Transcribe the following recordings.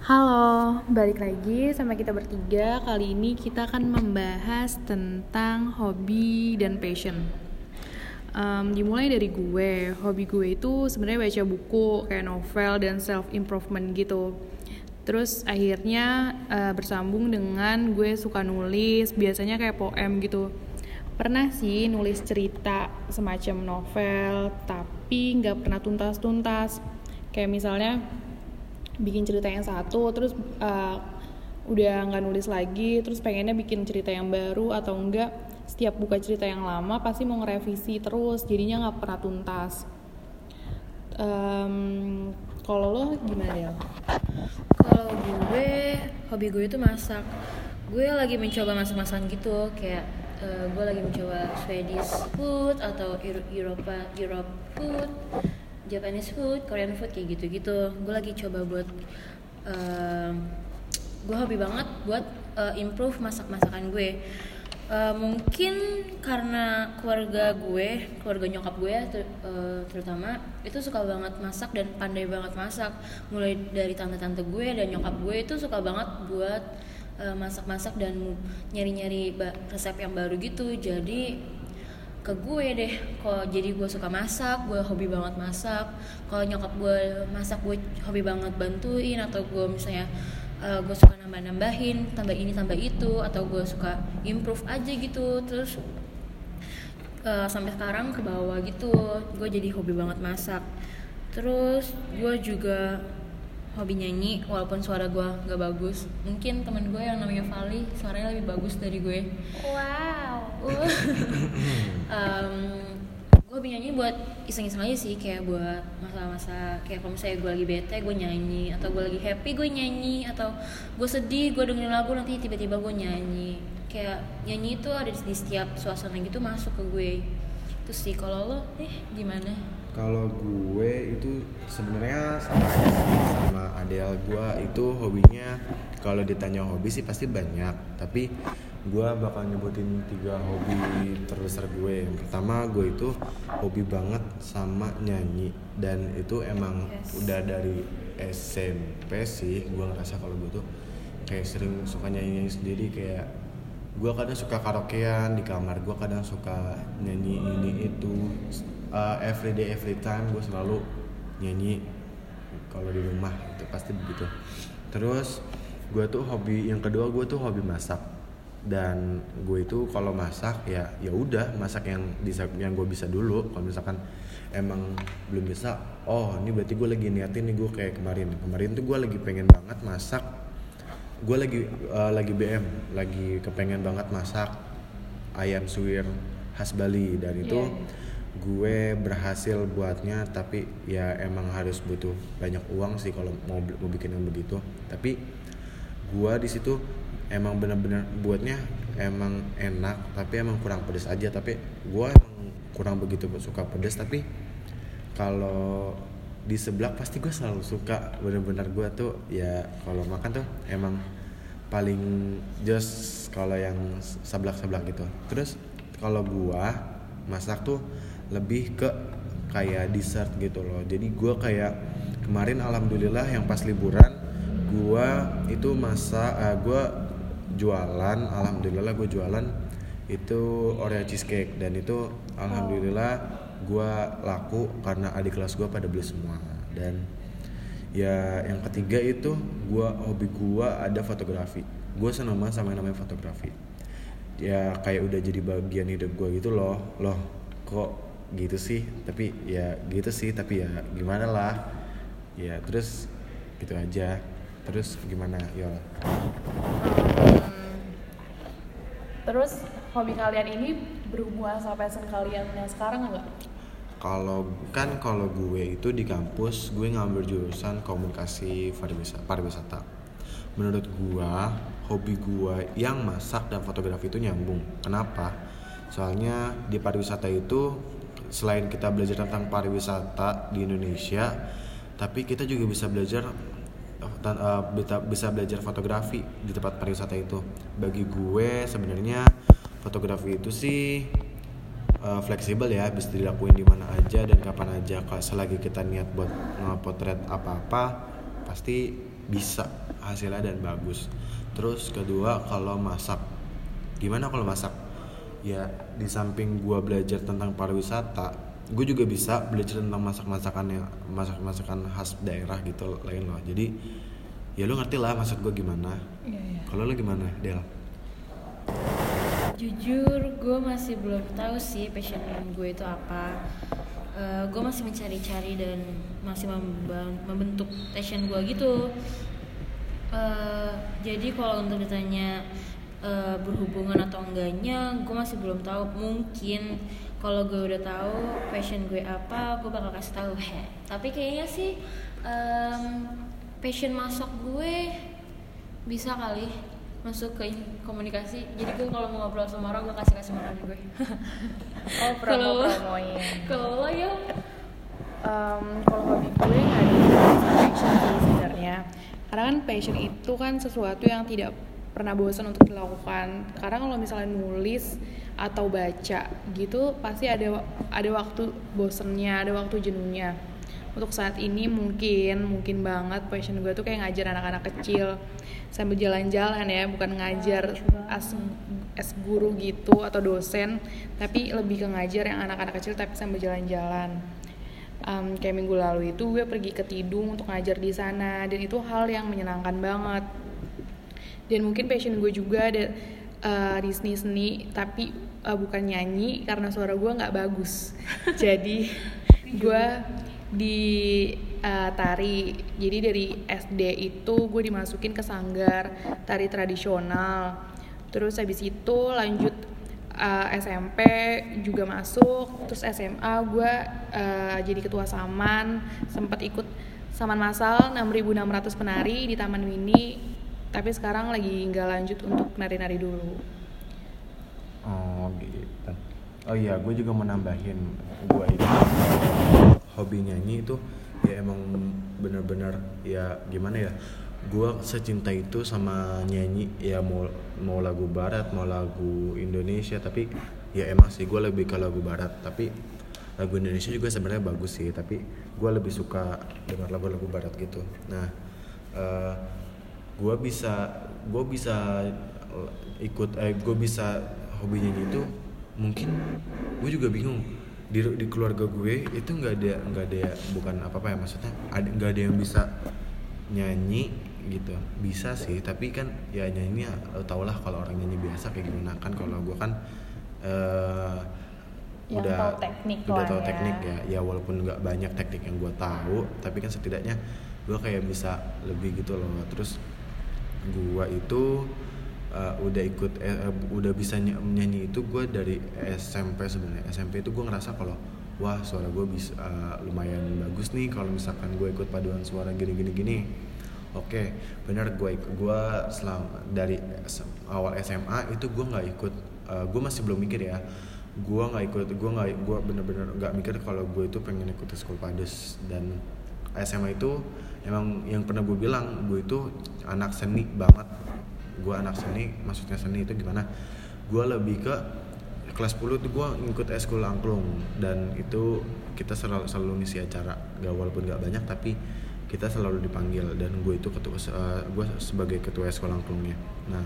Halo, balik lagi sama kita bertiga. Kali ini kita akan membahas tentang hobi dan passion. Um, dimulai dari gue, hobi gue itu sebenarnya baca buku kayak novel dan self improvement gitu. Terus akhirnya uh, bersambung dengan gue suka nulis, biasanya kayak poem gitu. Pernah sih nulis cerita semacam novel, tapi nggak pernah tuntas-tuntas. Kayak misalnya bikin cerita yang satu terus uh, udah nggak nulis lagi terus pengennya bikin cerita yang baru atau enggak setiap buka cerita yang lama pasti mau ngerevisi terus jadinya nggak pernah tuntas. Um, kalau lo gimana ya kalau gue hobi gue itu masak. Gue lagi mencoba masak-masakan gitu kayak uh, gue lagi mencoba Swedish food atau Eropa Europe food Japanese food, Korean food kayak gitu-gitu. Gue lagi coba buat uh, gue hobi banget buat uh, improve masak-masakan gue. Uh, mungkin karena keluarga gue, keluarga nyokap gue ter, uh, terutama itu suka banget masak dan pandai banget masak. Mulai dari tante-tante gue dan nyokap gue itu suka banget buat masak-masak dan nyari-nyari resep yang baru gitu. Jadi ke gue deh. Kok jadi gue suka masak gue hobi banget masak. Kalau nyokap gue masak gue hobi banget bantuin. Atau gue misalnya uh, gue suka nambah nambahin tambah ini tambah itu. Atau gue suka improve aja gitu. Terus uh, sampai sekarang ke bawah gitu. Gue jadi hobi banget masak. Terus gue juga hobi nyanyi walaupun suara gue gak bagus. Mungkin temen gue yang namanya Vali suaranya lebih bagus dari gue. Wow. Um, gue hobi nyanyi buat iseng-iseng aja sih kayak buat masa-masa kayak kalau misalnya gue lagi bete gue nyanyi. Atau gue lagi happy gue nyanyi. Atau gue sedih gue dengerin lagu nanti tiba-tiba gue nyanyi. Kayak nyanyi itu ada di setiap suasana gitu masuk ke gue. Itu sih. Kalau lo eh gimana kalau gue itu sebenarnya sama sama Adele. Gue itu hobinya kalau ditanya hobi sih pasti banyak. Tapi gue bakal nyebutin tiga hobi terbesar gue. Yang pertama gue itu hobi banget sama nyanyi. Dan itu emang yes. udah dari SMP sih gue ngerasa kalau gue tuh kayak sering suka nyanyi, nyanyi sendiri. Kayak gue kadang suka karaokean di kamar. Gue kadang suka nyanyi ini itu uh, every day every time gue selalu nyanyi kalau di rumah itu pasti begitu. Terus gue tuh hobi yang kedua gue tuh hobi masak. Dan gue itu kalau masak ya ya udah masak yang bisa yang gue bisa dulu. Kalau misalkan emang belum bisa oh ini berarti gue lagi niatin nih gue kayak kemarin. Kemarin tuh gue lagi pengen banget masak. Gue lagi uh, lagi BM lagi kepengen banget masak ayam suwir khas Bali. Dan itu yeah. Gue berhasil buatnya tapi ya emang harus butuh banyak uang sih kalau mau mau bikin yang begitu. Tapi gue di situ emang bener-bener buatnya emang enak tapi emang kurang pedas aja. Tapi gue emang kurang begitu suka pedas tapi kalau di sebelah pasti gue selalu suka. Bener-bener gue tuh ya kalau makan tuh emang paling just kalau yang sebelah-sebelah gitu. Terus kalau gue masak tuh lebih ke kayak dessert gitu loh. Jadi gue kayak kemarin alhamdulillah yang pas liburan gue itu masa uh, gue jualan alhamdulillah gue jualan itu Oreo cheesecake. Dan itu alhamdulillah gue laku karena adik kelas gue pada beli semua. Dan ya yang ketiga itu gue hobi gue ada fotografi. Gue seneng banget sama yang namanya fotografi. Ya kayak udah jadi bagian hidup gue gitu loh. Loh kok gitu sih tapi ya gitu sih tapi ya gimana lah ya terus gitu aja terus gimana Yol? Terus hobi kalian ini berhubungan sama passion kalian yang sekarang nggak? Kalau kan kalau gue itu di kampus gue ngambil jurusan komunikasi pariwisata. Menurut gue hobi gue yang masak dan fotografi itu nyambung. Kenapa? Soalnya di pariwisata itu selain kita belajar tentang pariwisata di Indonesia, tapi kita juga bisa belajar dan uh, bisa belajar fotografi di tempat pariwisata itu. Bagi gue sebenarnya fotografi itu sih uh, fleksibel ya bisa dilakuin di mana aja dan kapan aja. Kalau selagi kita niat buat potret apa-apa pasti bisa hasilnya dan bagus. Terus kedua kalau masak. Gimana kalau masak ya di samping gua belajar tentang pariwisata gue juga bisa belajar tentang masak-masakan yang masak-masakan khas daerah gitu lain loh jadi ya lu ngerti lah maksud gue gimana Iya, iya. kalau lu gimana Del Jujur, gue masih belum tahu sih passion gue itu apa. gue masih mencari-cari dan masih membentuk passion gue gitu. Eh, jadi kalau untuk ditanya eh, berhubungan atau enggaknya, gue masih belum tahu. Mungkin kalau gue udah tahu passion gue apa, gue bakal kasih tahu. Heh. Tapi kayaknya sih em, passion masak gue bisa kali masuk ke komunikasi jadi gue kalau mau ngobrol sama orang gue kasih kasih makan gue Oh, Kalau- promo-promoin. kalau lo ya Em, kalau hobi gue nggak ada passion sih sebenarnya karena kan passion itu kan sesuatu yang tidak pernah bosan untuk dilakukan. Karena kalau misalnya nulis atau baca gitu pasti ada ada waktu bosennya ada waktu jenuhnya. Untuk saat ini mungkin mungkin banget passion gue tuh kayak ngajar anak-anak kecil. Sambil jalan-jalan ya bukan ngajar as as guru gitu atau dosen tapi lebih ke ngajar yang anak-anak kecil tapi sambil jalan-jalan. Em, kayak minggu lalu itu gue pergi ke Tidung untuk ngajar di sana dan itu hal yang menyenangkan banget dan mungkin passion gue juga ada eh, di seni-seni tapi eh, bukan nyanyi karena suara gue nggak bagus. Jadi gue di eh, tari. Jadi dari SD itu gue dimasukin ke sanggar tari tradisional. Terus habis itu lanjut eh, SMP juga masuk. Terus SMA gue eh, jadi ketua saman. Sempat ikut saman masal 6.600 penari di Taman Mini tapi sekarang lagi nggak lanjut untuk nari-nari dulu. Oh gitu. Oh iya, gue juga mau nambahin. Gue itu hobi nyanyi itu ya emang bener-bener ya gimana ya gue secinta itu sama nyanyi ya mau mau lagu barat mau lagu Indonesia tapi ya emang sih gue lebih ke lagu barat. Tapi lagu Indonesia juga sebenarnya bagus sih tapi gue lebih suka dengar lagu-lagu barat gitu. Nah eh gue bisa gue bisa ikut eh gue bisa hobi nyanyi itu mungkin gue juga bingung. Di, di keluarga gue itu nggak ada nggak ada bukan apa apa ya maksudnya ada nggak ada yang bisa nyanyi gitu. Bisa sih tapi kan ya nyanyi tau lah kalau orang nyanyi biasa kayak gimana. Kan kalau gue kan eh Yang udah tahu teknik udah tahu ya. teknik ya. Ya walaupun nggak banyak teknik yang gue tahu tapi kan setidaknya gue kayak bisa lebih gitu loh. Terus gue itu uh, udah ikut eh, eh, udah bisa ny- nyanyi itu gue dari SMP sebenarnya. SMP itu gue ngerasa kalau wah suara gue bisa uh, lumayan bagus nih kalau misalkan gue ikut paduan suara gini gini gini. Oke bener gue ikut gue selama dari awal SMA itu gue nggak ikut uh, gue masih belum mikir ya. Gue nggak ikut gue nggak gue bener-bener nggak mikir kalau gue itu pengen ikut sekolah pades dan SMA itu emang yang pernah gue bilang gue itu anak seni banget. Gue anak seni maksudnya seni itu gimana? Gue lebih ke kelas 10 tuh gue ngikut eskul angklung. Dan itu kita selalu, selalu ngisi acara. Gak walaupun gak banyak tapi kita selalu dipanggil. Dan gue itu ketua eh, gue sebagai ketua eskul angklungnya. Nah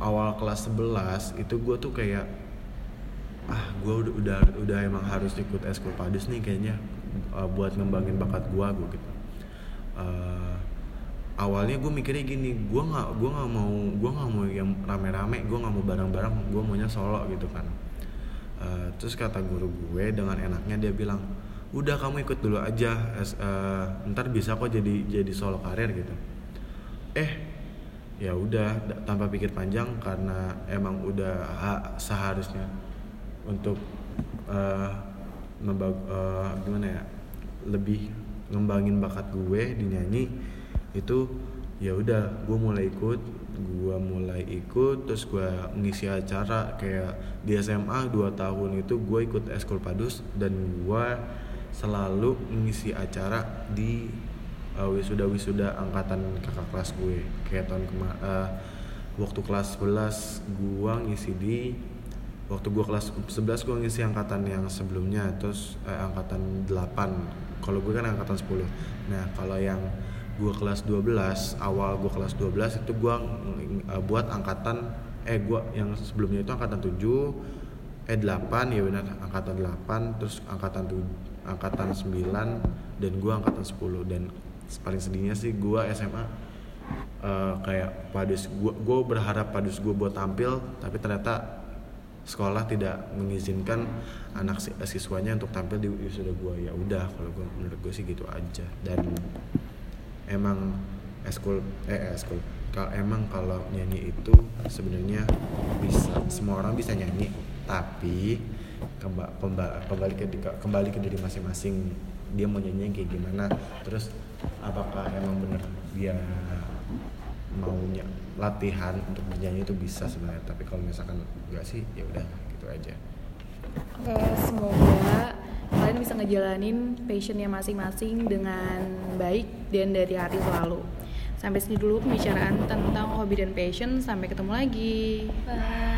awal kelas 11 itu gue tuh kayak ah gue udah, udah udah emang harus ikut eskul padus nih kayaknya uh, buat ngembangin bakat gue gue gitu. Uh, awalnya gue mikirnya gini gue nggak gue nggak mau gue nggak mau yang rame-rame gue nggak mau bareng-bareng gue maunya solo gitu kan. Uh, terus kata guru gue dengan enaknya dia bilang udah kamu ikut dulu aja uh, ntar bisa kok jadi jadi solo karir gitu. Eh ya udah da- tanpa pikir panjang karena emang udah ha- seharusnya untuk eh membag- eh, gimana ya lebih ngembangin bakat gue di nyanyi itu ya udah gue mulai ikut gue mulai ikut terus gue ngisi acara kayak di SMA 2 tahun itu gue ikut eskul padus dan gue selalu ngisi acara di uh, wisuda-wisuda angkatan kakak kelas gue. Kayak tahun kemarin waktu kelas 11 gua ngisi di waktu gua kelas 11 gua ngisi angkatan yang sebelumnya terus eh, angkatan 8 kalau gue kan angkatan 10 nah kalau yang gue kelas 12 awal gue kelas 12 itu gue uh, buat angkatan eh gue yang sebelumnya itu angkatan 7 eh 8 ya benar angkatan 8 terus angkatan 7 angkatan 9 dan gue angkatan 10 dan paling sedihnya sih gue SMA uh, kayak padus gue gue berharap padus gue buat tampil tapi ternyata sekolah tidak mengizinkan anak siswanya untuk tampil di wisuda gue ya udah kalau gue menurut gue sih gitu aja. Dan emang eskul eh eskul kalau emang kalau nyanyi itu sebenarnya bisa semua orang bisa nyanyi. Tapi kembali kembali ke kembali ke diri masing-masing. Dia mau nyanyi kayak gimana? Terus apakah emang bener dia maunya latihan untuk bernyanyi itu bisa sebenarnya tapi kalau misalkan enggak sih ya udah gitu aja. Oke semoga kalian bisa ngejalanin passionnya masing-masing dengan baik dan dari hati selalu. Sampai sini dulu pembicaraan tentang hobi dan passion sampai ketemu lagi. Bye